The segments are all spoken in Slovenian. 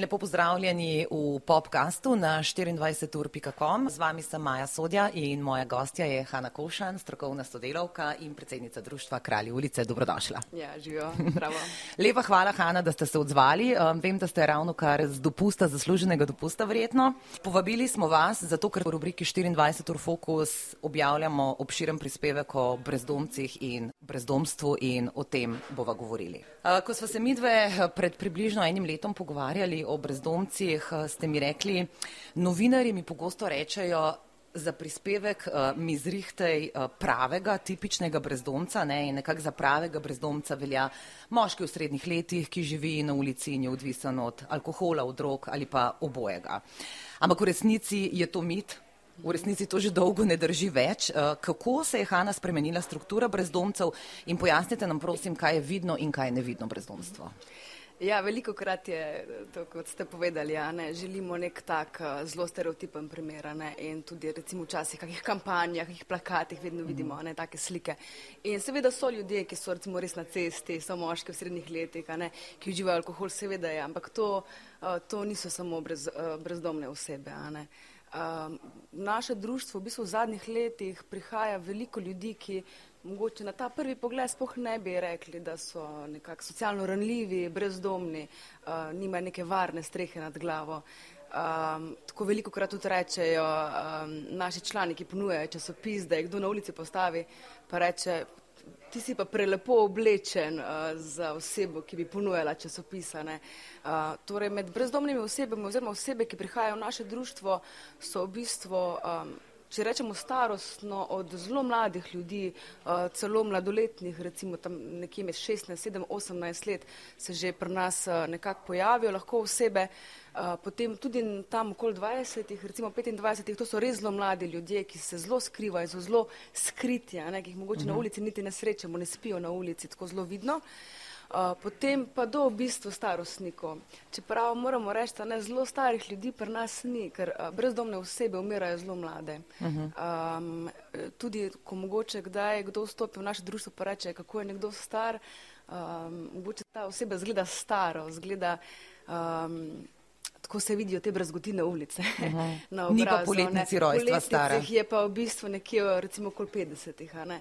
Lepo pozdravljeni v popkastu na 24.com. Z vami sem Maja Sodja in moja gostja je Hanna Košan, strokovna sodelavka in predsednica društva Kralji ulice. Dobrodošla. Ja, živijo. Bravo. Lepa hvala, Hanna, da ste se odzvali. Um, vem, da ste ravno kar z dopusta, zasluženega dopusta verjetno. Povabili smo vas, zato ker v rubriki 24 ur fokus objavljamo obširen prispevek o brezdomcih in brezdomstvu in o tem bova govorili. Uh, ko smo se midve pred približno enim letom pogovarjali o brezdomcih, eh, ste mi rekli, novinari mi pogosto rečejo, za prispevek uh, mi zrihtej uh, pravega, tipičnega brezdomca ne, in nekako za pravega brezdomca velja moški v srednjih letih, ki živi na ulici in je odvisen od alkohola, od drog ali pa obojega. Ampak v resnici je to mit. V resnici to že dolgo ne drži več. Kako se je Hanna spremenila struktura brezdomcev in pojasnite nam prosim, kaj je vidno in kaj je nevidno brezdomstvo. Ja, veliko krat je to, kot ste povedali, ja, ne, želimo nek tak uh, zelo stereotipen primer ne, in tudi recimo včasih v kakih kampanjah, kakih plakatih vedno vidimo ne, take slike. In seveda so ljudje, ki so recimo res na cesti, so moški v srednjih letih, ne, ki uživajo alkohol, seveda je, ampak to, uh, to niso samo brez, uh, brezdomne osebe. Uh, naše društvo v bistvu v zadnjih letih prihaja veliko ljudi, ki mogoče na ta prvi pogled spoh ne bi rekli, da so nekako socialno ranljivi, brezdomni, uh, nimajo neke varne strehe nad glavo. Um, tako veliko krat tudi rečejo um, naši člani, ki ponujajo časopis, da je kdo na ulici postavi, pa reče, ti si pa prelepo oblečen uh, za osebo, ki bi ponujala časopisane. Uh, torej med brezdomnimi osebami oziroma osebe, ki prihajajo v naše društvo, so v bistvu um, če rečemo starostno, od zelo mladih ljudi, uh, celo mladoletnih, recimo tam nekje med 16, 17, 18 let, se že pri nas uh, nekako pojavijo lahko osebe, uh, potem tudi tam okoli 20, recimo 25, to so res zelo mladi ljudje, ki se zelo skrivajo, so zelo skriti, ne, ki jih mogoče uh -huh. na mhm. ulici niti ne srečamo, ne spijo na ulici, tako zelo vidno. Uh, potem pa do v bistvu starostnikov. Čeprav moramo reči, da ne zelo starih ljudi pri nas ni, ker uh, brezdomne osebe umirajo zelo mlade. Uh -huh. um, tudi, ko mogoče kdaj kdo vstopi v naše društvo, pa reče, kako je nekdo star, um, mogoče ta oseba zgleda staro, zgleda. Um, Tako se vidijo te brezgotine ulice. Uh -huh. Ni pa poletnici rojstva stara. Je pa v bistvu nekje, recimo, okoli 50-ih. Uh,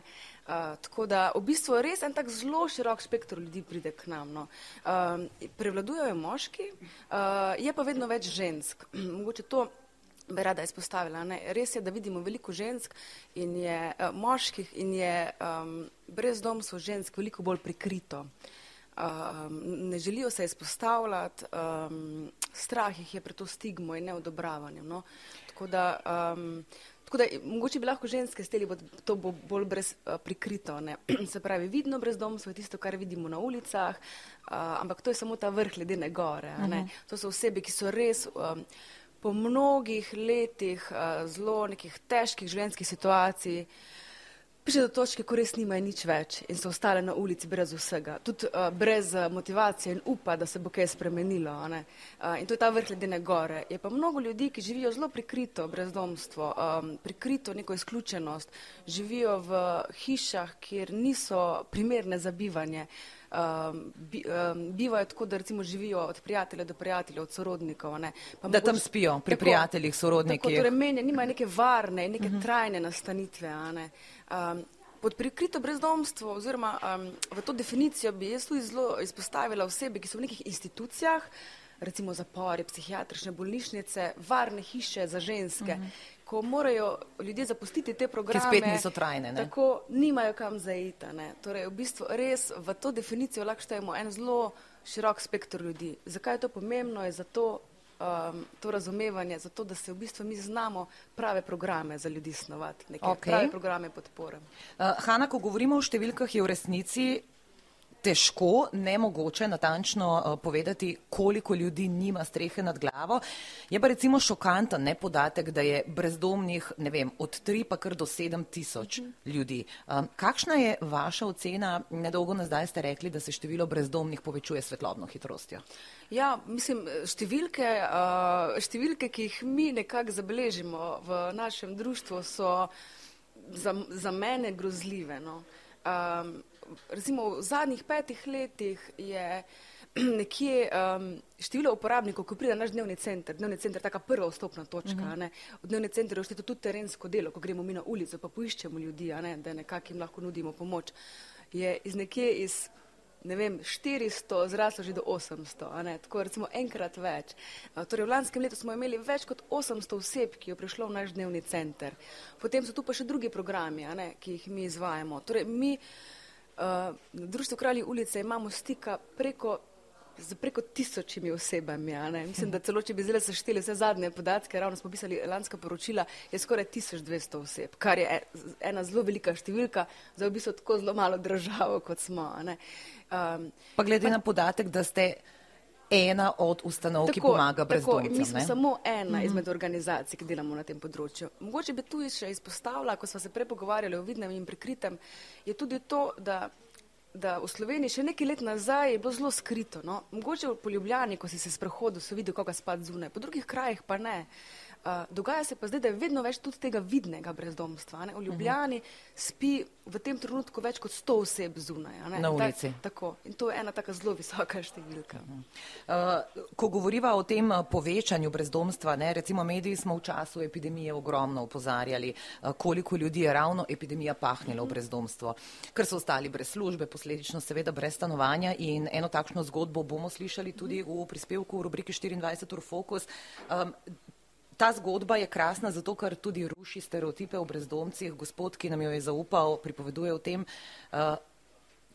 tako da v bistvu res en tak zelo širok spektr ljudi pride k nam. No. Uh, prevladujejo moški, uh, je pa vedno več žensk. Mogoče to bi rada izpostavila. Ne. Res je, da vidimo veliko žensk in je uh, moških in je um, brezdomstvo žensk veliko bolj prikrito. Um, ne želijo se izpostavljati, um, strah jih je pred to stigmo in neodobravanjem. No. Tako da um, Tako da mogoče bi lahko ženske steli, bo to bo bolj brez, uh, prikrito, ne? se pravi vidno brezdomstvo je tisto, kar vidimo na ulicah, uh, ampak to je samo ta vrh ledene gore. Uh -huh. To so osebe, ki so res um, po mnogih letih uh, zelo nekih težkih življenjskih situacij uh, prišli do točke, ko res nimajo nič več in so ostale na ulici brez vsega, tudi uh, brez uh, motivacije in upa, da se bo kaj spremenilo. Uh, in to je ta vrh ledene gore. Je pa mnogo ljudi, ki živijo zelo prikrito brezdomstvo, um, prikrito neko izključenost, živijo v hišah, kjer niso primerne za bivanje. Um, bi, um, bivajo tako, da recimo živijo od prijatelja do prijatelja, od sorodnikov. Da mogoče, tam spijo pri tako, prijateljih, sorodnikih. Torej, menje, nimajo neke varne, neke uh mhm. -huh. trajne nastanitve. Um, pod prikrito brezdomstvo oziroma um, v to definicijo bi jaz tudi zelo izpostavila osebe, ki so v nekih institucijah, recimo zapori, psihiatrične bolnišnice, varne hiše za ženske, uh mhm. -huh. Ko morajo ljudje zapustiti te programe, ki spet niso trajne. Ne? Tako nimajo kam zaiti. Torej, v bistvu res v to definicijo lahko štejemo en zelo širok spektr ljudi. Zakaj je to pomembno? Je zato, um, to razumevanje, zato da se v bistvu mi znamo prave programe za ljudi snovati, neke okay. prave programe podpore. Uh, Hanna, ko govorimo o številkah, je v resnici težko, nemogoče natančno uh, povedati, koliko ljudi nima strehe nad glavo. Je pa recimo šokanten ne podatek, da je brezdomnih, ne vem, od 3 pa kar do 7 tisoč mm. ljudi. Um, kakšna je vaša ocena? Nedolgo nazaj ste rekli, da se število brezdomnih povečuje svetlobno hitrostjo. Ja, mislim, številke, uh, številke, ki jih mi nekako zabeležimo v našem društvu, so za, za mene grozljive. No. Um, recimo v zadnjih petih letih je nekje um, število uporabnikov, ko pride na naš dnevni center, dnevni center je taka prva vstopna točka, uh -huh. v dnevni center je všteto tudi terensko delo, ko gremo mi na ulico, pa poiščemo ljudi, ne, da nekako jim lahko nudimo pomoč, je iz nekje iz ne vem, 400 zraslo že do 800, tako recimo enkrat več. Torej v lanskem letu smo imeli več kot 800 oseb, ki je prišlo v naš dnevni center. Potem so tu pa še drugi programi, ki jih mi izvajamo. Torej mi na Društvu Kralji ulice imamo stika preko z preko tisočimi osebami. Mislim, da celo, če bi zdaj sešteli vse zadnje podatke, ravno smo pisali lanska poročila, je skoraj 1200 oseb, kar je e, ena zelo velika številka za v bistvu tako zelo malo državo, kot smo. Um, pa glede pa, na podatek, da ste ena od ustanov, tako, ki pomaga brezdomcem. Mi smo ne? samo ena mm -hmm. izmed organizacij, ki delamo na tem področju. Mogoče bi tu še izpostavila, ko smo se prej pogovarjali o vidnem in prikritem, je tudi to, da da v Sloveniji še nekaj let nazaj je bilo zelo skrito. No? Mogoče v Poljubljani, ko si se sprehodil, so videli, kako spad zunaj, po drugih krajih pa ne. Uh, Uh, dogaja se pa zdaj, da je vedno več tudi tega vidnega brezdomstva. Ne? V Ljubljani uh -huh. spi v tem trenutku več kot 100 oseb zunaj. Na ulici. Ta, tako. In to je ena taka zelo visoka številka. Uh -huh. uh, ko govoriva o tem povečanju brezdomstva, ne? recimo mediji smo v času epidemije ogromno upozarjali, uh, koliko ljudi je ravno epidemija pahnila uh -huh. v brezdomstvo, ker so ostali brez službe, posledično seveda brez stanovanja in eno takšno zgodbo bomo slišali tudi uh -huh. v prispevku v rubriki 24 ur Focus. Um, ta zgodba je krasna zato, ker tudi ruši stereotipe o brezdomcih. Gospod, ki nam jo je zaupal, pripoveduje o tem, uh,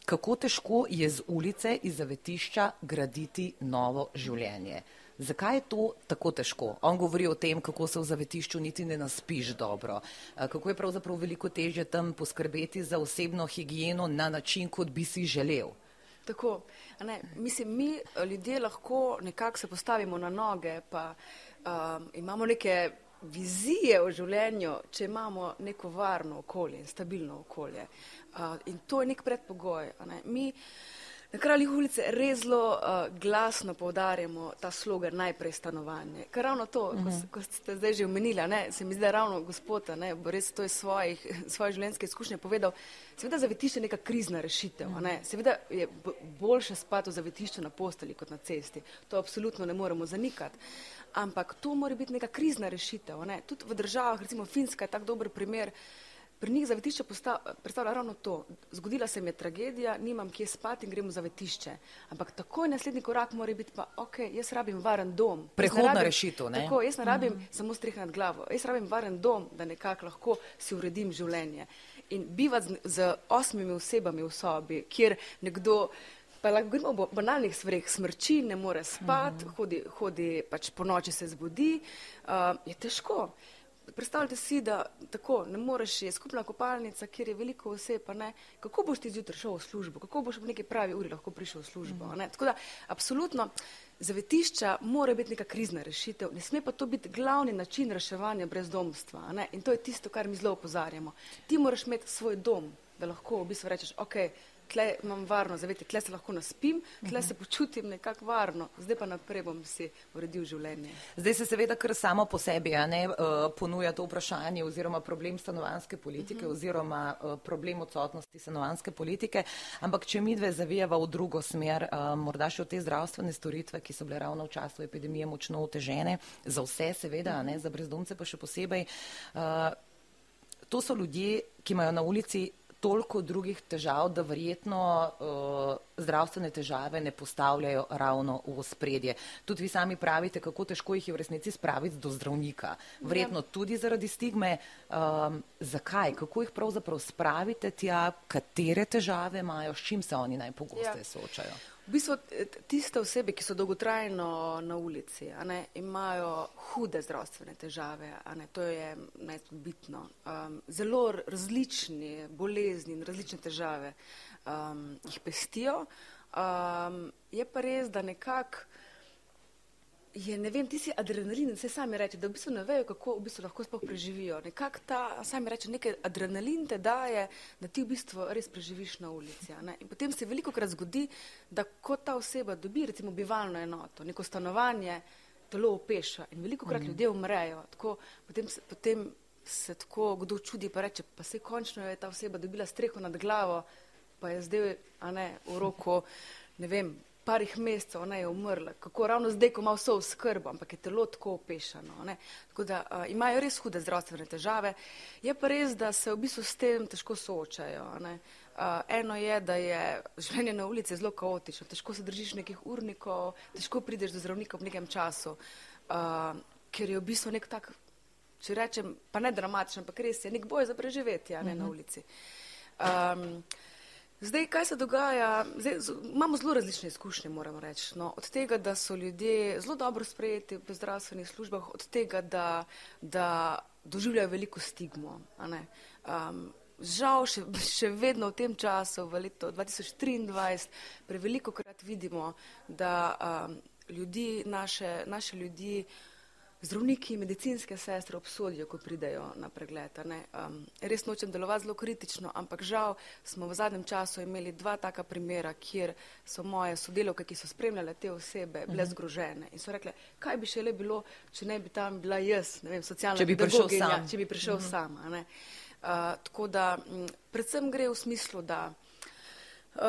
kako težko je z ulice iz zavetišča graditi novo življenje. Zakaj je to tako težko? On govori o tem, kako se v zavetišču niti ne naspiš dobro, uh, kako je pravzaprav veliko težje tam poskrbeti za osebno higieno na način, kot bi si želel. Tako, ne, mislim, mi ljudje lahko nekako se postavimo na noge, pa um, imamo neke vizije o življenju, če imamo neko varno okolje in stabilno okolje. Uh, in to je nek predpogoj. Ne? Mi na kraljih ulice res zelo uh, glasno povdarjamo ta slogan najprej stanovanje. Ker ravno to, uh -huh. ko, mhm. ko ste zdaj že omenili, ne, se mi zdaj ravno gospoda, ne, bo res to je svojih, svoje življenjske izkušnje povedal, seveda zavetišče je neka krizna rešitev. Uh -huh. ne. Seveda je boljše spati v zavetišču na posteli kot na cesti. To absolutno ne moremo zanikati ampak to mora biti neka krizna rešitev. Ne? Tudi v državah, recimo Finska je tak dober primer, pri njih zavetišče predstavlja ravno to. Zgodila se mi je tragedija, nimam kje spati in gremo v zavetišče. Ampak takoj naslednji korak mora biti pa, ok, jaz rabim varen dom. Prehodna rešitev, ne? Tako, jaz ne rabim mm samo streh nad glavo, jaz rabim varen dom, da nekako lahko si uredim življenje. In bivati z, z osmimi osebami v sobi, kjer nekdo Pa lahko govorimo o banalnih stvarih, smrči, ne more spati, -huh. hodi, hodi pač po noči se zbudi, uh, je težko. Predstavljate si, da tako ne moreš, je skupna kopalnica, kjer je veliko oseb, pa ne, kako boš ti zjutraj šel v službo, kako boš v neki pravi uri lahko prišel v službo. Uh -huh. Tako da, absolutno, zavetišča mora biti neka krizna rešitev, ne sme pa to biti glavni način reševanja brezdomstva. In to je tisto, kar mi zelo opozarjamo. Ti moraš imeti svoj dom, da lahko v bistvu rečeš, ok, tle imam varno, zavete, tle se lahko naspim, tle se počutim nekako varno, zdaj pa naprej bom si uredil življenje. Zdaj se seveda kar samo po sebi ne, uh, ponuja to vprašanje oziroma problem stanovanske politike uh -huh. oziroma uh, problem odsotnosti stanovanske politike, ampak če mi dve zavijava v drugo smer, uh, morda še v te zdravstvene storitve, ki so bile ravno v času epidemije močno otežene, za vse seveda, ne, za brezdomce pa še posebej. To so ljudje, ki imajo na ulici toliko drugih težav, da verjetno uh, zdravstvene težave ne postavljajo ravno v spredje. Tudi vi sami pravite, kako težko jih je v resnici spraviti do zdravnika. Verjetno ja. tudi zaradi stigme. Um, zakaj? Kako jih pravzaprav spravite tja? Katere težave imajo? S čim se oni najpogosteje ja. soočajo? V bistvu tiste osebe, ki so dolgotrajno na ulici, ne, imajo hude zdravstvene težave, ne, to je najbitno. Um, zelo različni bolezni in različne težave um, jih pestijo. Um, je pa res, da nekako je, ne vem, ti si adrenalin, vse sami reče, da v bistvu ne vejo, kako v bistvu lahko sploh preživijo. Nekako ta, sami reče, nekaj adrenalin te daje, da ti v bistvu res preživiš na ulici. In potem se veliko krat zgodi, da ko ta oseba dobi recimo bivalno enoto, neko stanovanje, telo opeša in veliko krat mm. ljudje umrejo. Tako, potem, potem se tako kdo čudi pa reče, pa se končno je ta oseba dobila streho nad glavo, pa je zdaj, a ne, v roku, ne vem, parih mesecev ne, je umrla, kako ravno zdaj, ko ima vso skrb, ampak je telo tako opešano. Ne. Tako da uh, imajo res hude zdravstvene težave. Je pa res, da se v bistvu s tem težko soočajo. Ne. Uh, eno je, da je življenje na ulici zelo kaotično, težko se držiš nekih urnikov, težko prideš do zdravnika v nekem času, uh, ker je v bistvu nek tak, če rečem, pa ne dramatičen, ampak res je nek boj za preživetje ne, na mhm. ulici. Um, Zdaj, kaj se dogaja? Zdaj, imamo zelo različne izkušnje, moramo reči. No, od tega, da so ljudje zelo dobro sprejeti v zdravstvenih službah, od tega, da, da doživljajo veliko stigmo. Um, žal, še, še vedno v tem času, v letu 2023, preveliko krat vidimo, da um, ljudi, naše, naše ljudi, zdravniki, medicinske sestre obsodijo, ko pridejo na pregled. Um, res nočem delovati zelo kritično, ampak žal smo v zadnjem času imeli dva taka primera, kjer so moje sodelovke, ki so spremljale te osebe, bile mhm. zgrožene in so rekle, kaj bi še le bilo, če ne bi tam bila jaz, ne vem, socialna če bi prišel sam. Če bi prišel uh -huh. sama. Uh, tako da m, predvsem gre v smislu, da Uh,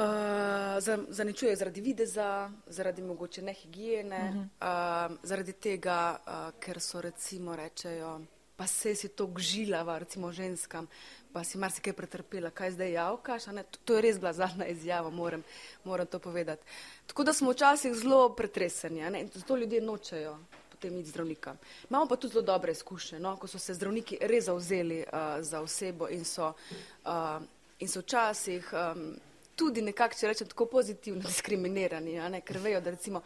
zaničujejo zaradi videza, zaradi mogoče nehigijene, uh -huh. uh, zaradi tega, uh, ker so recimo rečejo, pa se si to gžilava, recimo ženskam, pa si marsikaj pretrpela, kaj zdaj javkaš, to, to je res bila zadnja izjava, moram, moram to povedati. Tako da smo včasih zelo pretreseni in zato ljudje nočejo potem iti zdravnika. Imamo pa tudi zelo dobre izkušnje, no, ko so se zdravniki res zauzeli uh, za osebo in so, uh, in so včasih um, tudi nekako, če rečem, tako pozitivno diskriminirani, ker vejo, da recimo,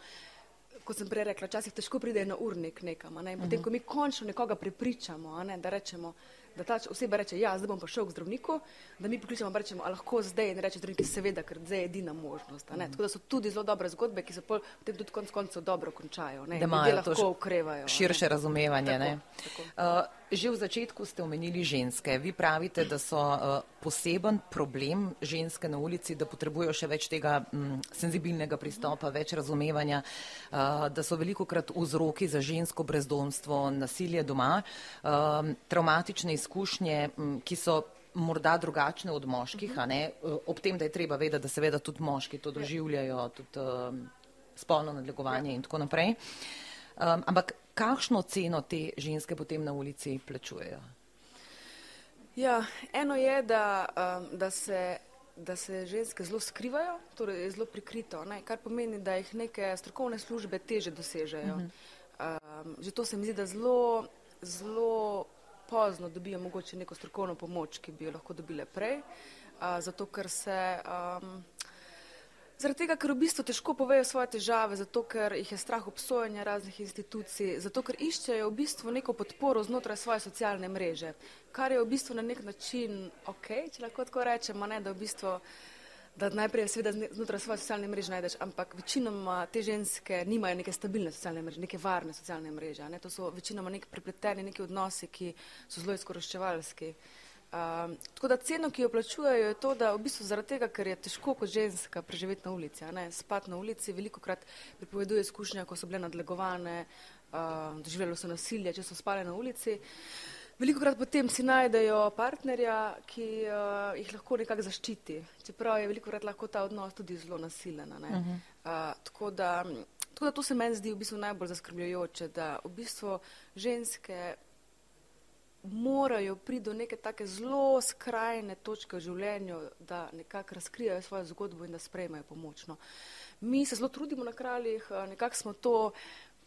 kot sem prej rekla, včasih težko pride na urnik nekam. Ne? Potem, uh -huh. ko mi končno nekoga prepričamo, ne? da rečemo, da ta oseba reče, ja, zdaj bom pa šel k zdravniku, da mi pokličemo in rečemo, a lahko zdaj in reče zdravnik, seveda, ker zdaj je edina možnost. Mm. Tako da so tudi zelo dobre zgodbe, ki se potem tudi konc koncev dobro končajo. Ne? Da imajo lahko ukrevajo. Širše ne? razumevanje. Tako, tako. Uh, že v začetku ste omenili ženske. Vi pravite, da so uh, poseben problem ženske na ulici, da potrebujo še več tega m, senzibilnega pristopa, več razumevanja, uh, da so veliko krat vzroki za žensko brezdomstvo, nasilje doma, uh, traumatične izkušnje, ki so morda drugačne od moških, uh -huh. E, ob tem, da je treba vedeti, da seveda tudi moški to doživljajo, tudi um, spolno nadlegovanje ja. in tako naprej. Um, ampak kakšno ceno te ženske potem na ulici plačujejo? Ja, eno je, da, um, da, se, da se ženske zelo skrivajo, torej je zelo prikrito, ne? kar pomeni, da jih neke strokovne službe teže dosežejo. Uh -huh. um, že to se mi zdi, da zelo, zelo pozno dobijo mogoče neko strokovno pomoč, ki bi jo lahko dobile prej, a, zato ker se. Um, Zaradi tega, ker v bistvu težko povejo svoje težave, zato ker jih je strah obsojanja raznih institucij, zato ker iščejo v bistvu neko podporo znotraj svoje socialne mreže, kar je v bistvu na nek način ok, če lahko tako rečemo, ne, da v bistvu da najprej seveda znotraj svoje socialne mreže najdeš, ampak večinoma te ženske nimajo neke stabilne socialne mreže, neke varne socialne mreže. Ne? To so večinoma nek prepleteni neki odnosi, ki so zelo izkoroščevalski. Um, tako da ceno, ki jo plačujejo, je to, da v bistvu zaradi tega, ker je težko kot ženska preživeti na ulici, spati na ulici, veliko krat pripoveduje izkušnja, ko so bile nadlegovane, uh, doživljalo so nasilje, če so spale na ulici. Uh, Veliko krat potem si najdejo partnerja, ki uh, jih lahko nekako zaščiti, čeprav je veliko krat lahko ta odnos tudi zelo nasilen. Uh -huh. uh, tako, da, tako da to se meni zdi v bistvu najbolj zaskrbljujoče, da v bistvu ženske morajo priti do neke take zelo skrajne točke v življenju, da nekako razkrijajo svojo zgodbo in da sprejmejo pomočno. Mi se zelo trudimo na kraljih, nekako smo to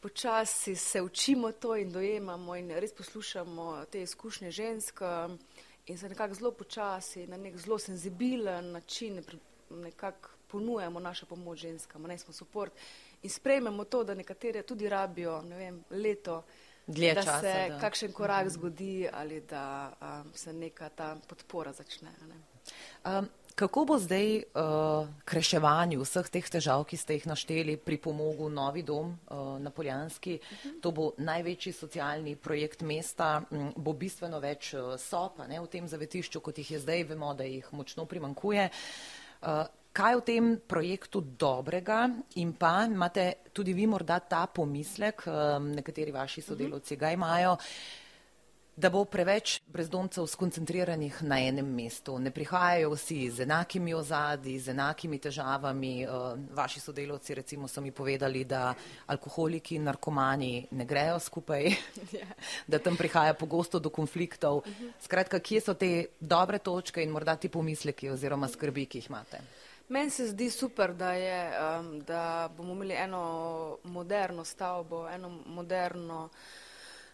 počasi se učimo to in dojemamo in res poslušamo te izkušnje žensk um, in se nekako zelo počasi, na nek zelo senzibilen način nekako ponujemo našo pomoč ženskam, ne smo support in sprejmemo to, da nekatere tudi rabijo, ne vem, leto, Dlje da časa, se da. kakšen korak zgodi ali da um, se neka ta podpora začne. Ne. Um, Kako bo zdaj uh, k reševanju vseh teh težav, ki ste jih našteli, pri pomogu Novi dom uh, na Poljanski? Uh -huh. To bo največji socialni projekt mesta, m, bo bistveno več uh, sopa ne, v tem zavetišču, kot jih je zdaj, vemo, da jih močno primankuje. Uh, kaj v tem projektu dobrega in pa imate tudi vi morda ta pomislek, um, nekateri vaši sodelovci ga imajo, da bo preveč brezdomcev skoncentriranih na enem mestu. Ne prihajajo vsi z enakimi ozadji, z enakimi težavami. Eh, vaši sodelovci recimo so mi povedali, da alkoholiki in narkomani ne grejo skupaj, ja. da tam prihaja pogosto do konfliktov. Skratka, kje so te dobre točke in morda ti pomisleki oziroma skrbi, ki jih imate? Meni se zdi super, da, je, da bomo imeli eno moderno stavbo, eno moderno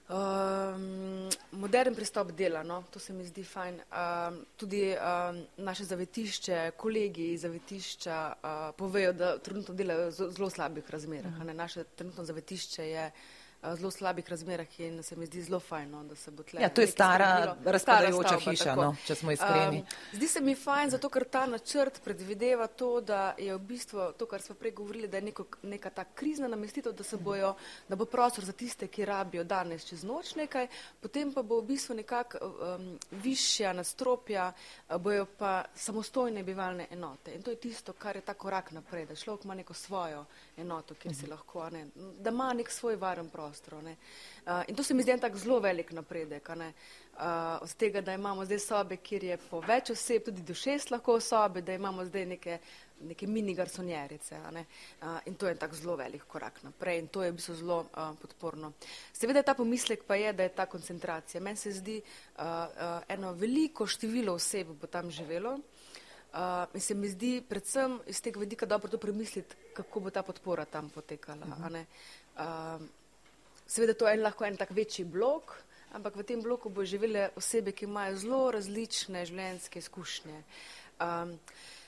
Um, modern pristop dela, no? to se mi zdi fajn. Um, tudi um, naše zavetišče, kolegi iz zavetišča uh, povejo, da trenutno delajo v zelo slabih razmerah. Uh -huh. Naše trenutno zavetišče je uh, zelo slabih razmerah in se mi zdi zelo fajno, da se bo tle. Ja, to je stara, razpadajoča hiša, no, če smo iskreni. Um, zdi se mi fajn, zato ker ta načrt predvideva to, da je v bistvu to, kar smo prej govorili, da je neko, neka ta krizna namestitev, da, bojo, da bo prostor za tiste, ki rabijo danes čez noč nekaj, potem pa bo v bistvu nekako um, višja nastropja, bojo pa samostojne bivalne enote. In to je tisto, kar je ta korak naprej, da človek ima neko svojo enoto, kjer si lahko, ne, da ima nek svoj varen prostor prostoru. Uh, in to se mi zdi en tak zelo velik napredek. Uh, od tega, da imamo zdaj sobe, kjer je po več oseb, tudi do šest lahko sobe, da imamo zdaj neke, neke mini garsonjerice. Uh, in to je en tak zelo velik korak naprej in to je v bistvu zelo uh, podporno. Seveda ta pomislek pa je, da je ta koncentracija. Meni se zdi uh, uh, eno veliko število oseb bo tam živelo. Uh, in se mi zdi predvsem iz tega vedika dobro to premisliti, kako bo ta podpora tam potekala. Uh -huh. uh, Seveda to je lahko en tak večji blok, ampak v tem bloku bo živele osebe, ki imajo zelo različne življenjske izkušnje. Um,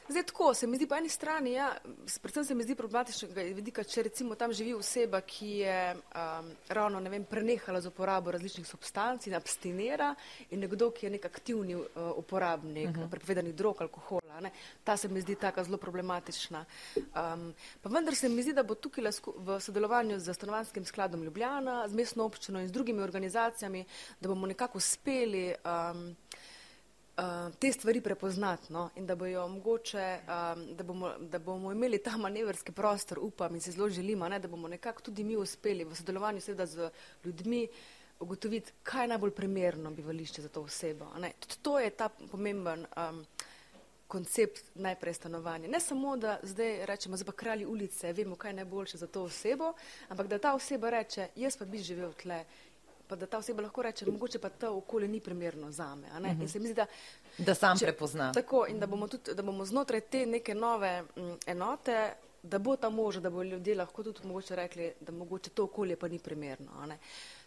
Zdaj tako, se mi zdi po eni strani, ja, predvsem se mi zdi problematičnega vidika, če recimo tam živi oseba, ki je um, ravno, ne vem, prenehala z uporabo različnih substanc in abstinira in nekdo, ki je nek aktivni uh, uporabnik uh mhm. -huh. prepovedanih drog, alkohola, ne, ta se mi zdi taka zelo problematična. Um, pa vendar se mi zdi, da bo tukaj v sodelovanju z stanovanskim skladom Ljubljana, z mestno občino in z drugimi organizacijami, da bomo nekako uspeli um, uh, te stvari prepoznati no? in da, mogoče, um, da, bomo, da bomo imeli ta manevrski prostor, upam in se zelo želimo, ne? da bomo nekako tudi mi uspeli v sodelovanju seveda z ljudmi ugotoviti, kaj je najbolj primerno bivališče za to osebo. Tudi to je ta pomemben um, koncept najprej stanovanja. Ne samo, da zdaj rečemo, zdaj pa kralji ulice, vemo, kaj je najboljše za to osebo, ampak da ta oseba reče, jaz pa bi živel tle pa da ta oseba lahko reče, mogoče pa to okolje ni primerno za me. Uh -huh. zdi, da, da sam če, prepozna. Tako in da bomo, tudi, da bomo znotraj te neke nove m, enote, da bo ta možno, da bo ljudje lahko tudi mogoče rekli, da mogoče to okolje pa ni primerno.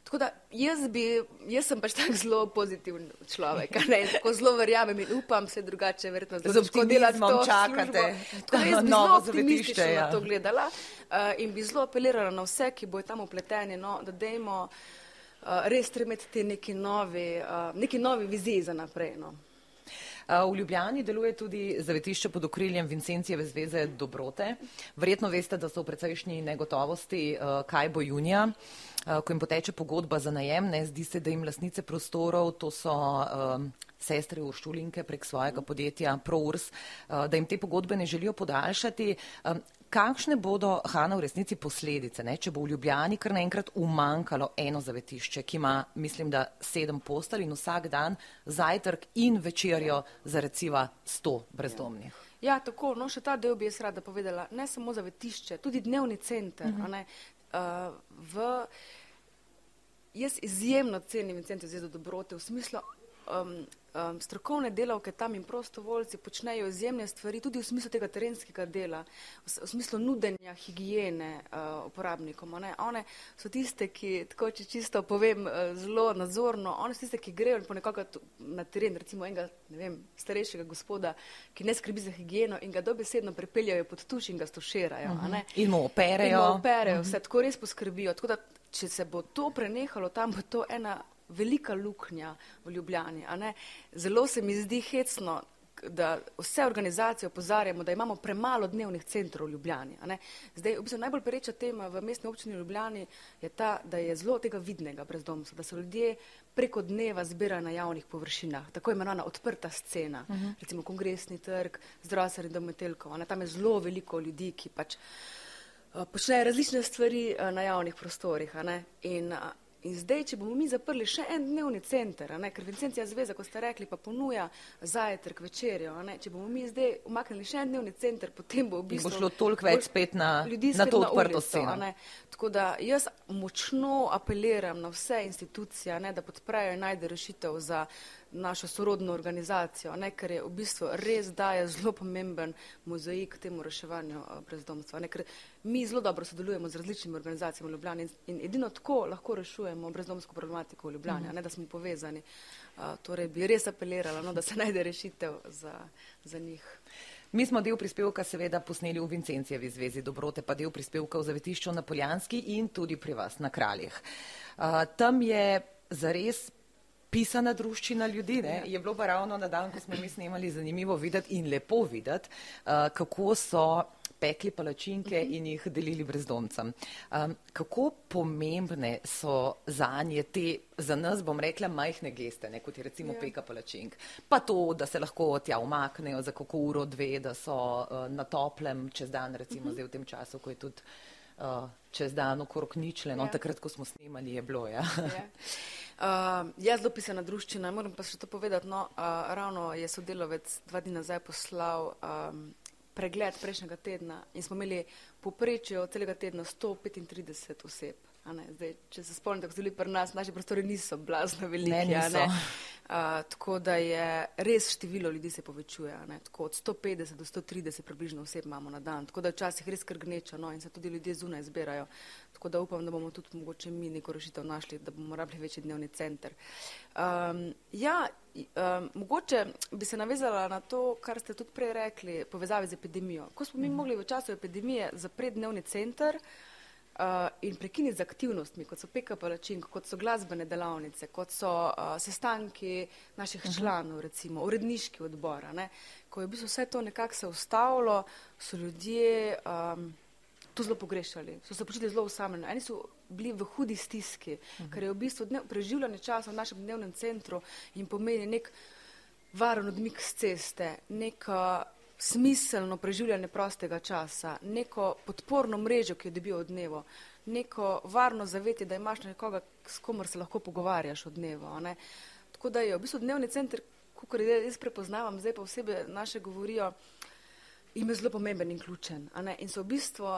Tako da jaz, bi, jaz sem pač tak zelo pozitiven človek, ne, tako zelo verjamem in upam se drugače, verjetno zelo težko delati čakate. Tako da jaz bi zelo optimistično ja. na to gledala uh, in bi zelo apelirala na vse, ki bojo tam upleteni, no, da dejmo uh, res tremeti te neki novi, uh, neki novi viziji za naprej. No. V Ljubljani deluje tudi zavetišče pod okriljem Vincencijeve zveze Dobrote. Verjetno veste, da so v precejšnji negotovosti, kaj bo junija, ko jim poteče pogodba za najem. Ne zdi se, da jim lasnice prostorov, to so sestre Uršulinke prek svojega podjetja ProUrs, da jim te pogodbe ne želijo podaljšati. Kakšne bodo, Hanna, v resnici posledice, ne? če bo v Ljubljani kar naenkrat umankalo eno zavetišče, ki ima, mislim, da sedem postelj in vsak dan zajtrk in večerjo za recimo sto brezdomnih? Ja. ja, tako, no še ta del bi jaz rada povedala. Ne samo zavetišče, tudi dnevni center. Uh -huh. uh, v, jaz izjemno cenim center za dobrote v smislu um, um, strokovne delavke tam in prostovoljci počnejo izjemne stvari, tudi v smislu tega terenskega dela, v, v smislu nudenja higijene uh, uporabnikom. Ne? One so tiste, ki, tako če čisto povem, uh, zelo nadzorno, one so tiste, ki grejo ponekako na teren, recimo enega, ne vem, starejšega gospoda, ki ne skrbi za higijeno in ga dobesedno prepeljajo pod tuš in ga stoširajo. Uh -huh. In mu operejo. In mu operejo, uh -huh. vse tako res poskrbijo. Tako da, če se bo to prenehalo, tam bo to ena velika luknja v Ljubljani. Zelo se mi zdi hecno, da vse organizacije opozarjamo, da imamo premalo dnevnih centrov v Ljubljani. Zdaj, v bistvu najbolj pereča tema v mestni občini Ljubljani je ta, da je zelo tega vidnega brezdomstva, da se ljudje preko dneva zbirajo na javnih površinah, tako imenovana odprta scena, uh mhm. -huh. recimo kongresni trg, zdravstveni dom Metelkov. Tam je zelo veliko ljudi, ki pač uh, počnejo različne stvari uh, na javnih prostorih. In In zdaj, če bomo mi zaprli še en dnevni center, ne, ker Vincencija zveza, kot ste rekli, pa ponuja zajtrk, večerjo, ne, če bomo mi zdaj umaknili še en dnevni center, potem bo v bistvu. Bo šlo toliko več spet na, na to odprto sceno. Tako da jaz močno apeliram na vse institucije, ne, da podprejo in najde rešitev za našo sorodno organizacijo, ne, ker je v bistvu res daje zelo pomemben mozaik temu reševanju brezdomstva. Ne, ker mi zelo dobro sodelujemo z različnimi organizacijami v Ljubljani in, in edino tako lahko rešujemo brezdomsko problematiko v Ljubljani, mm -hmm. ne, da smo povezani. Uh, torej bi res apelirala, no, da se najde rešitev za, za njih. Mi smo del prispevka seveda posneli v Vincencijevi zvezi Dobrote, pa del prispevka v Zavetišču na Poljanski in tudi pri vas na Kraljih. Uh, tam je zares pisana druščina ljudi. Ne? Je bilo pa ravno na dan, ko smo mi snemali, zanimivo videti in lepo videti, uh, kako so pekli palačinke in jih delili brezdomcem. Um, kako pomembne so za nje te, za nas bom rekla, majhne geste, ne, kot je recimo ja. peka palačink. Pa to, da se lahko tja umaknejo za kako uro, dve, da so uh, na toplem čez dan, recimo uh -huh. zdaj v tem času, ko je tudi uh, čez dan okrog ničle, no ja. takrat, ko smo snemali, je bilo. Ja. Ja. Uh, jaz zelo pisana druščina, moram pa še to povedati. No, uh, ravno je sodelovec dva dni nazaj poslal um, pregled prejšnjega tedna in smo imeli poprečje od celega tedna 135 oseb. Zdaj, če se spomnite, kako so bili pri nas, naši prostori niso blazno veliki. Ne, ne? Uh, tako da je res število ljudi se povečuje. Tako od 150 do 130 približno oseb imamo na dan. Tako da včasih res krgneča no? in se tudi ljudje zunaj zbirajo. Tako da upam, da bomo tudi mogoče mi neko rešitev našli, da bomo rabili večji dnevni center. Um, ja, um, mogoče bi se navezala na to, kar ste tudi prej rekli, povezavi z epidemijo. Ko smo mi mhm. mogli v času epidemije zapreti dnevni center, uh, in prekiniti z aktivnostmi, kot so PKP račink, kot so glasbene delavnice, kot so uh, sestanki naših uh mhm. -huh. članov, recimo uredniški odbora. Ne? Ko je v bistvu vse to nekako se ustavilo, so ljudje um, to zelo pogrešali, so se počutili zelo usamljeni. Eni so bili v hudi stiski, uh mhm. -huh. ker je v bistvu dnev, preživljanje časa v našem dnevnem centru in pomeni nek varen odmik z ceste, nek uh, smiselno preživljanje prostega časa, neko podporno mrežo, ki jo dobijo od dneva, neko varno zavetje, da imaš nekoga, s komer se lahko pogovarjaš od dneva. Ne? Tako da je v bistvu dnevni center, kot jaz prepoznavam, zdaj pa osebe naše govorijo, jim je zelo pomemben in ključen. In so v bistvu,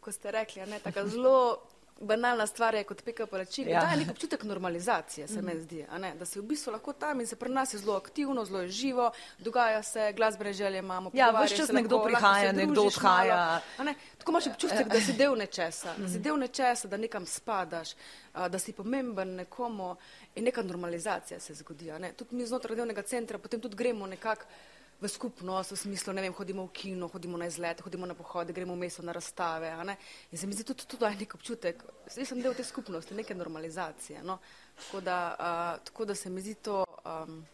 ko ste rekli, ne, tako zelo banalna stvar je kot pika palačinka. Ja. To je nek občutek normalizacije, se mm. mi zdi. Da se v bistvu lahko tam in se pri nas je zelo aktivno, zelo je živo, dogaja se, glasbene želje imamo. Ja, vse čas nekdo lahko, prihaja, nekdo odhaja. Tako imaš občutek, da si del nečesa, mm. da si del nečesa, da nekam spadaš, da si pomemben nekomu in neka normalizacija se zgodi. Ne? Tudi mi znotraj delnega centra potem tudi gremo nekako v skupnost, v smislu, ne vem, hodimo v kino, hodimo na izlete, hodimo na pohode, gremo v mesto na razstave. In se mi zdi tudi to, da je nek občutek, jaz sem del te skupnosti, neke normalizacije. No? Tako, da, uh, tako da se mi zdi to, um,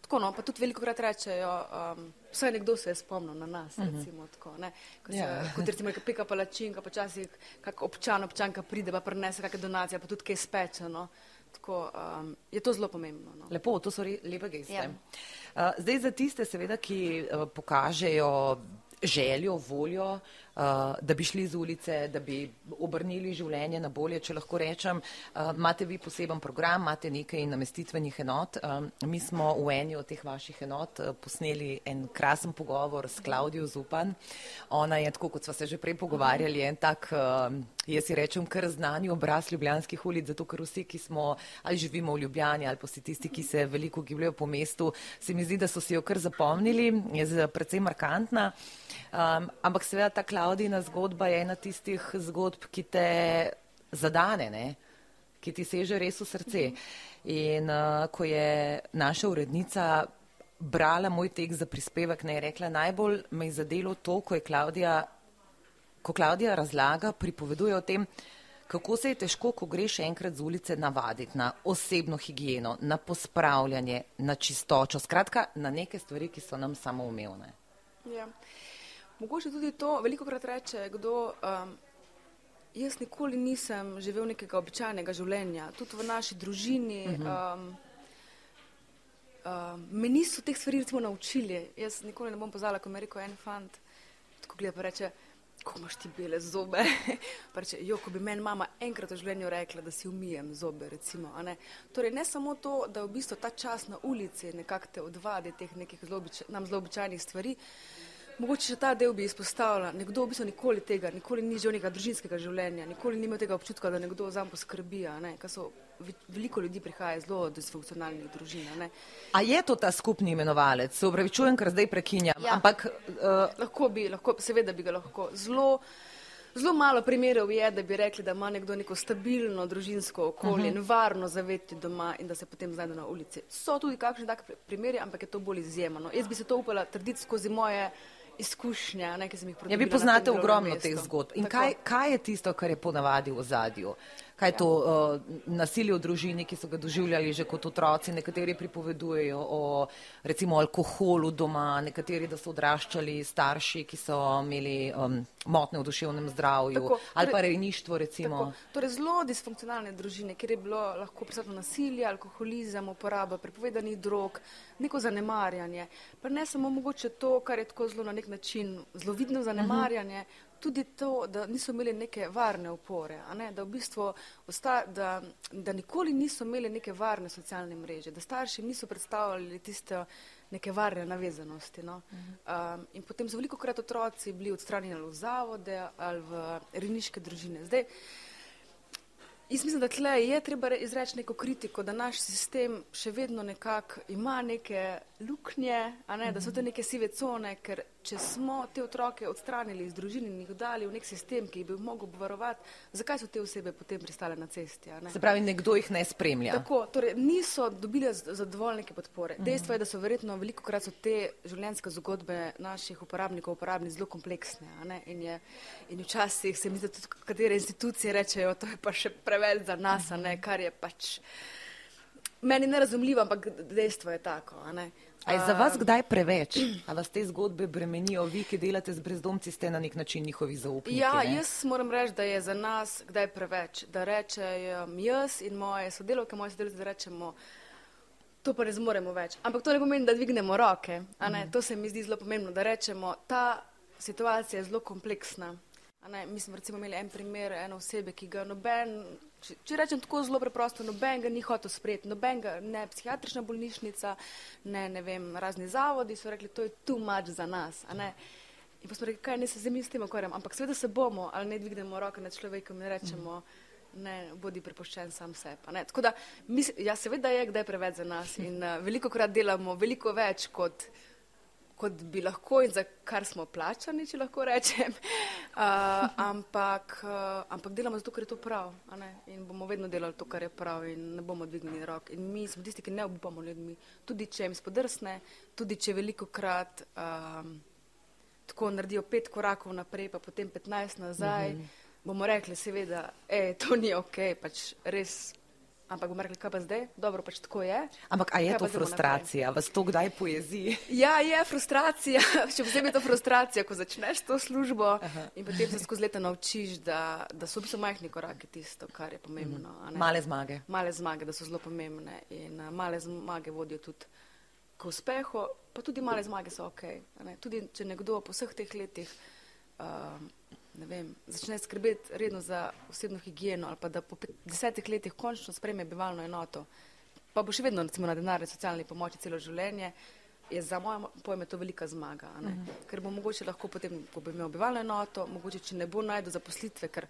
tako no, pa tudi veliko krat rečejo, um, vsaj nekdo se je spomnil na nas, uh mhm. -huh. recimo tako, ne? Ko se, ja. kot recimo pika palačinka, počasi kak občan, občanka pride, pa prenese kakšne donacije, pa tudi kaj spečeno. Tako, um, je to zelo pomembno. No. Lepo, to so re, lepe geste. Ja. Uh, zdaj za tiste, seveda, ki uh, pokažejo željo, voljo, uh, da bi šli z ulice, da bi obrnili življenje na bolje, če lahko rečem. Uh, imate vi poseben program, imate nekaj namestitvenih enot. Um, mi smo v eni od teh vaših enot uh, posneli en krasen pogovor s Klaudijo Zupan. Ona je, tako kot smo se že prej pogovarjali, en tak, uh, jaz si rečem, kar znani obraz ljubljanskih ulic, zato ker vsi, ki smo ali živimo v Ljubljani ali pa si tisti, ki se veliko gibljajo po mestu, se mi zdi, da so si jo kar zapomnili, je predvsem markantna. Um, ampak seveda ta Klaudina zgodba je ena tistih zgodb, ki te zadane, ne? ki ti seže res v srce. In uh, ko je naša urednica brala moj tek za prispevek, ne je rekla, najbolj me je zadelo to, ko je Klaudija, ko Klaudija razlaga, pripoveduje o tem, kako se je težko, ko greš enkrat z ulice, navaditi na osebno higieno, na pospravljanje, na čistočo, skratka, na neke stvari, ki so nam samoumevne. Ja. Mogoče tudi to, veliko krat reče kdo, um, jaz nikoli nisem živel nekega običajnega življenja, tudi v naši družini. Mhm. Um, um, me niso teh stvari recimo naučili. Jaz nikoli ne bom pozvala, ko mi je rekel en fant, tako gleda pa reče, ko imaš ti bele zobe. Preče, jo, ko bi meni mama enkrat v življenju rekla, da si umijem zobe. Recimo, ne? Torej, ne samo to, da v bistvu ta čas na ulici nekako te odvadi teh nekih zelo nam zelo običajnih stvari. Mogoče še ta del bi izpostavila. Nekdo v bistvu nikoli tega, nikoli ni živel nekega družinskega življenja, nikoli ni imel tega občutka, da nekdo za njim poskrbi. Veliko ljudi prihaja zelo disfunkcionalnih družin. A je to ta skupni imenovalec? Se upravičujem, ker zdaj prekinjam. Ja. Ampak, uh... Lahko bi, lahko, seveda bi ga lahko. Zelo, zelo malo primerov je, da bi rekli, da ima nekdo neko stabilno družinsko okolje uh -huh. in mhm. varno zaveti doma in da se potem znajde na ulici. So tudi kakšni tak primeri, ampak je to bolj izjemno. Jaz bi se to upala trditi skozi moje izkušnja, ne, ki sem jih prodajala. Ja, vi poznate ogromno teh zgodb. In kaj, kaj je tisto, kar je ponavadi v zadju? Kaj je to uh, nasilje v družini, ki so ga doživljali že kot otroci? Nekateri pripovedujejo o recimo alkoholu doma, nekateri, da so odraščali starši, ki so imeli um, motne v duševnem zdravju tako, ali pa torej- rejništvo recimo. Tako, torej zelo disfunkcionalne družine, kjer je bilo lahko prisotno nasilje, alkoholizem, uporaba prepovedanih drog, neko zanemarjanje. Pa ne samo mogoče to, kar je tako zelo na nek način zelo vidno zanemarjanje, uh -huh tudi to, da niso imeli neke varne opore, da, v bistvu osta, da, da nikoli niso imeli neke varne socialne mreže, da starši niso predstavljali tiste neke varne navezanosti. No? Uh -huh. um, in potem so veliko krat otroci bili odstranjeni v zavode ali v riniške družine. Zdaj, Jaz mislim, da tle je treba izreči neko kritiko, da naš sistem še vedno nekako ima neke luknje, ne, da so to neke sive cone, ker če smo te otroke odstranili iz družine in jih dali v nek sistem, ki bi jih mogel obvarovati, zakaj so te osebe potem pristale na cesti? Se pravi, nekdo jih ne spremlja. Tako, torej niso dobili zadovolj neke podpore. Mhm. Dejstvo je, da so verjetno veliko krat so te življenjske zgodbe naših uporabnikov uporabni zelo kompleksne. In, je, in včasih se mi zdi, da tudi katere institucije rečejo, to je pa še preveč za nas, ne, kar je pač meni nerazumljivo, ampak dejstvo je tako. A je za vas kdaj preveč? A vas te zgodbe bremenijo, vi, ki delate z brezdomci, ste na nek način njihovi zaupniki? Ja, ne? jaz moram reči, da je za nas kdaj preveč. Da rečem jaz in moje sodelovke, moje sodelovke, da rečemo, to pa ne zmoremo več. Ampak to ne pomeni, da dvignemo roke. Mm. To se mi zdi zelo pomembno, da rečemo, ta situacija je zelo kompleksna. Mi smo recimo imeli en primer, eno osebe, ki ga noben če, če rečem tako zelo preprosto, noben ga ni hotel sprejeti, noben ga ne psihiatrična bolnišnica, ne, ne vem, razni zavodi so rekli, to je tu mač za nas. In pa smo rekli, kaj ne se zemlji s tem ukvarjam, ampak seveda se bomo, ali ne dvignemo roke nad človekom in rečemo, ne, bodi prepoščen sam sebi. Tako da, mis, ja, seveda je kdaj preveč za nas in uh, veliko krat delamo veliko več kot kot bi lahko in za kar smo plačani, če lahko rečem. Uh, ampak, uh, ampak delamo zato, ker je to prav. In bomo vedno delali to, kar je prav in ne bomo dvignili rok. In mi smo tisti, ki ne obupamo ljudmi. Tudi če jim spodrsne, tudi če veliko krat um, tako naredijo pet korakov naprej, pa potem petnajst nazaj, uh mhm. -huh. bomo rekli seveda, e, to ni ok, pač res Ampak bomo rekli, kaj pa zdaj, dobro, pač tako je. Ampak a je kaj to frustracija, vas to kdaj pojezi? Ja, je frustracija, še posebej je to frustracija, ko začneš to službo Aha. in potem se skozi leta naučiš, da, da so v bistvu majhni koraki tisto, kar je pomembno. Mm. Male zmage. Male zmage, da so zelo pomembne in uh, male zmage vodijo tudi k uspehu, pa tudi male zmage so ok. Tudi če nekdo po vseh teh letih. Uh, ne vem, začne skrbeti redno za osebno higieno ali pa da po desetih letih končno spreme bivalno enoto, pa bo še vedno recimo na denarni socialni pomoči celo življenje, je za moje pojme to velika zmaga. Uh mhm. -huh. Ker bo mogoče lahko potem, ko bo imel bivalno enoto, mogoče če ne bo najdo zaposlitve, ker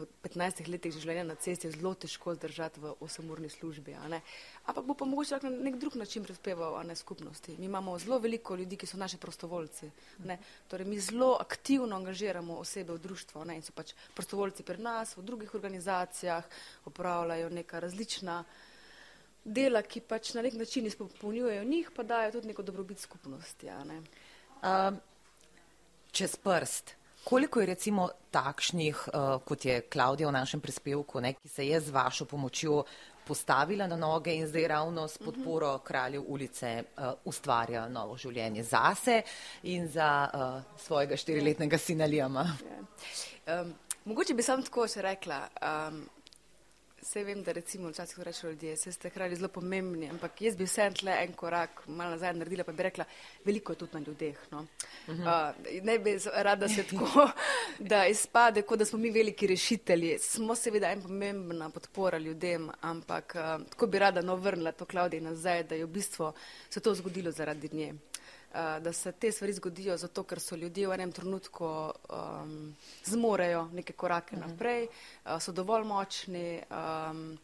po 15 letih življenja na cesti zelo težko zdržati v 8-urni službi. Ampak bo pa mogoče na nek drug način prispeval ne, skupnosti. Mi imamo zelo veliko ljudi, ki so naši prostovoljci. Ne. Torej, mi zelo aktivno angažiramo osebe v društvo ne, in so pač prostovoljci pri nas, v drugih organizacijah, opravljajo neka različna dela, ki pač na nek način izpolnjujejo njih, pa dajo tudi neko dobrobit skupnosti. Ne. Um, čez prst. Koliko je recimo takšnih, uh, kot je Klaudija v našem prispevku, ne, ki se je z vašo pomočjo postavila na noge in zdaj ravno s podporo uh -huh. kraljev ulice uh, ustvarja novo življenje zase in za uh, svojega štiriletnega sina Lijama? Yeah. Ja. Um, mogoče bi sam tako še rekla. Um, Vse vem, da recimo včasih rečejo ljudje, se ste hkrati zelo pomembni, ampak jaz bi vse tle en korak malo nazaj naredila, pa bi rekla, veliko je tudi na ljudeh. No. Uh -huh. uh, ne bi rada se tako, da izpade, kot da smo mi veliki rešitelji. Smo seveda en pomembna podpora ljudem, ampak uh, tako bi rada no vrnila to Klaudij nazaj, da je v bistvu se to zgodilo zaradi nje. Uh, da se te stvari zgodijo zato, ker so ljudje v enem trenutku um, zmorejo neke korake mhm. -huh. naprej, uh, so dovolj močni, um,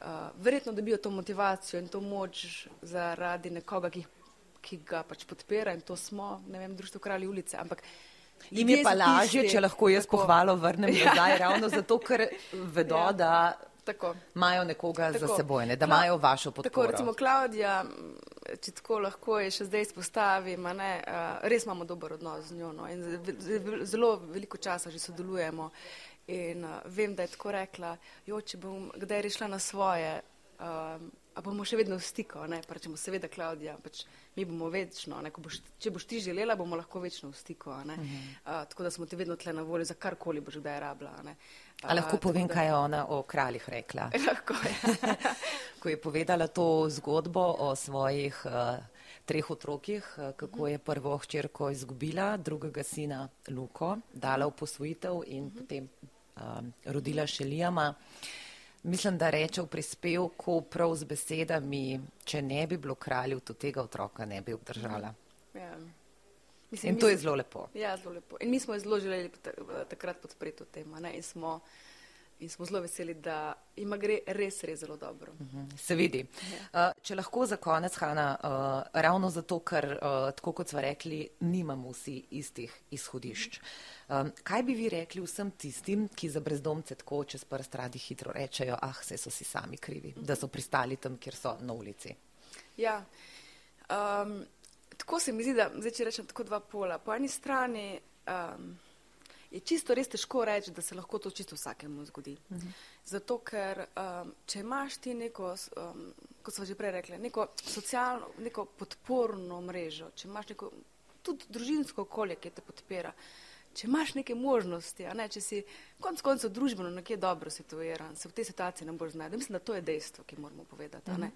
uh, verjetno dobijo to motivacijo in to moč zaradi nekoga, ki, ki ga pač podpira in to smo, ne vem, društvo kralji ulice, ampak Im je pa lažje, če lahko jaz tako, pohvalo vrnem ja. nazaj, ravno zato, ker vedo, ja. da imajo nekoga tako. za seboj, ne, da imajo vašo podporo. Tako, recimo Klaudija, če tako lahko je še zdaj izpostavim, ne, res imamo dober odnos z njo no, in zelo veliko časa že sodelujemo in vem, da je tako rekla, jo, če bom kdaj rešila na svoje, um, a bomo še vedno v stiku, ne, pa rečemo seveda Klaudija, pač mi bomo večno, ne, boš, če boš ti želela, bomo lahko večno v stiku, ne, uh -huh. uh, tako da smo ti vedno tle na voljo za karkoli boš kdaj rabila, ne. A lahko povem, kaj je ona o kraljih rekla? Lahko je. Ko je povedala to zgodbo o svojih uh, treh otrokih, uh, kako je prvo hčerko izgubila, drugega sina Luko, dala v posvojitev in uh -huh. potem um, rodila še Lijama. Mislim, da reče v prispevku prav z besedami, če ne bi bilo kraljev, to tega otroka ne bi obdržala. Ja. Mislim, in to je zelo lepo. Ja, zelo lepo. In mi smo zelo želeli takrat podpreti to temo ne? in, smo, in smo zelo veseli, da ima gre res, res zelo dobro. Uh mhm, -huh. Se vidi. Ja. Uh, če lahko za konec, Hanna, uh, ravno zato, ker, uh, tako kot smo rekli, nimamo vsi istih izhodišč. Um, kaj bi vi rekli vsem tistim, ki za brezdomce tako čez prst radi hitro rečejo, ah, vse so si sami krivi, uh -huh. da so pristali tam, kjer so na ulici? Ja. Um, tako se mi zdi, da zdaj, če rečem tako dva pola. Po eni strani um, je čisto res težko reči, da se lahko to čisto vsakemu zgodi. Uh mhm. -huh. Zato, ker um, če imaš ti neko, um, kot smo že prej rekli, neko socialno, neko podporno mrežo, če imaš neko tudi družinsko okolje, ki te podpira, če imaš neke možnosti, ne, če si konc koncev družbeno nekje dobro situiran, se v tej situaciji ne boš znašel. Mislim, da to je dejstvo, ki moramo povedati. Uh -huh.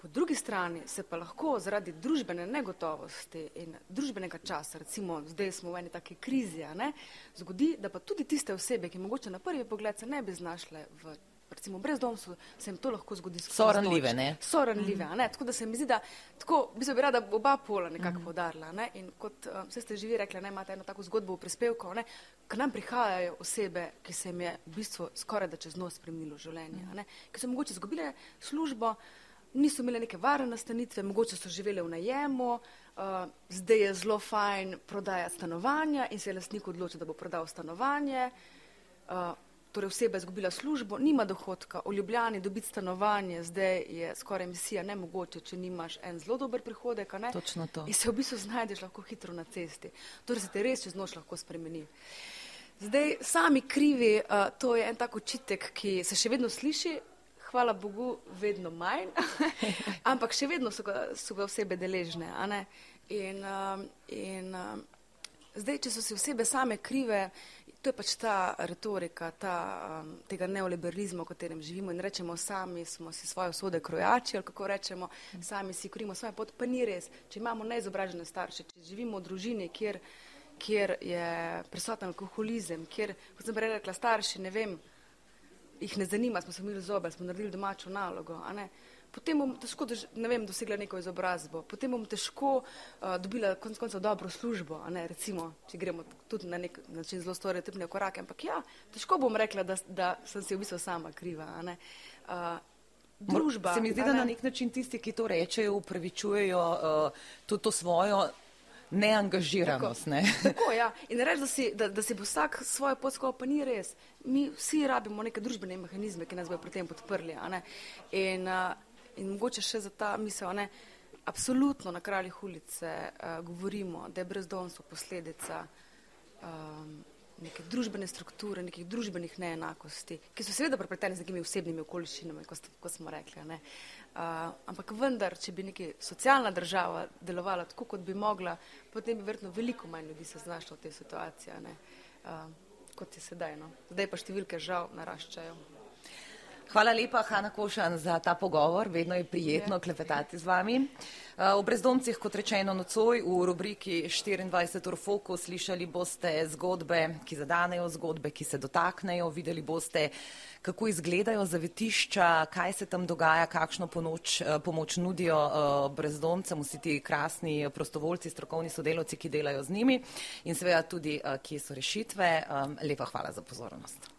Po drugi strani se pa lahko zaradi družbene negotovosti in družbenega časa, recimo zdaj smo v eni taki krizi, ne, zgodi, da pa tudi tiste osebe, ki mogoče na prvi pogled se ne bi znašle v recimo brezdomstvu, se jim to lahko zgodi. So ranljive, ne? So ranljive, mm ne. Tako da se mi zdi, da tako bi se bi rada oba pola nekako mm podarila, ne. In kot um, ste že vi rekli, ne, imate eno tako zgodbo v prispevku, ne, k nam prihajajo osebe, ki se jim je v bistvu skoraj da čez nos spremenilo življenje, mm ne, ki so mogoče izgubile službo, niso imeli neke varne nastanitve, mogoče so živeli v najemu, uh, zdaj je zelo fajn prodajati stanovanja in se je lastnik odločil, da bo prodal stanovanje. Uh, torej oseba je izgubila službo, nima dohodka, v Ljubljani dobiti stanovanje, zdaj je skoraj misija nemogoče, če nimaš en zelo dober prihodek, ne? Točno to. In se v bistvu znajdeš lahko hitro na cesti. Torej se te res čez noč lahko spremeni. Zdaj, sami krivi, uh, to je en tak očitek, ki se še vedno sliši, hvala Bogu, vedno manj, ampak še vedno so ga, so ga osebe deležne. In, um, in um, zdaj, če so si osebe same krive, to je pač ta retorika ta, um, tega neoliberalizma, v katerem živimo in rečemo, sami smo si svoje usode krojači, ali kako rečemo, sami si krimo svoje pot, pa ni res. Če imamo neizobražene starše, če živimo v družini, kjer, kjer je prisoten alkoholizem, kjer, kot sem prej rekla, starši, ne vem, jih ne zanima, smo se umili zobe, smo naredili domačo nalogo. Potem bom težko, ne vem, dosegla neko izobrazbo, potem bom težko uh, dobila konc koncev dobro službo, ne, recimo, če gremo tudi na nek način zelo stereotipne korake, ampak ja, težko bom rekla, da, da sem si v bistvu sama kriva. Uh, družba. Se mi zdi, da na nek način tisti, ki to rečejo, upravičujejo uh, tudi to svojo neangažiranost. Tako, ne? tako ja. In reči, da si, da, da si bo vsak svojo pot skopal, pa ni res. Mi vsi rabimo neke družbene mehanizme, ki nas bodo pri tem podprli. In, uh, in mogoče še za ta misel, ne? absolutno na kraljih ulice uh, govorimo, da je brezdomstvo posledica um, neke družbene strukture, nekih družbenih neenakosti, ki so seveda prepletene z nekimi osebnimi okoliščinami, kot, kot smo rekli. Uh, Uh, ampak vendar, če bi neka socialna država delovala tako, kot bi mogla, potem bi verjetno veliko manj ljudi se znašlo v tej situaciji, uh, kot je sedaj. No. Zdaj pa številke žal naraščajo. Hvala lepa, Hanna Košan, za ta pogovor. Vedno je prijetno ja. klepetati z vami. V brezdomcih, kot rečeno, nocoj v rubriki 24 ur fokus slišali boste zgodbe, ki zadanejo zgodbe, ki se dotaknejo, videli boste, kako izgledajo zavetišča, kaj se tam dogaja, kakšno pomoč, pomoč nudijo brezdomcem, vsi ti krasni prostovoljci, strokovni sodelovci, ki delajo z njimi in seveda tudi, kje so rešitve. Lepa hvala za pozornost.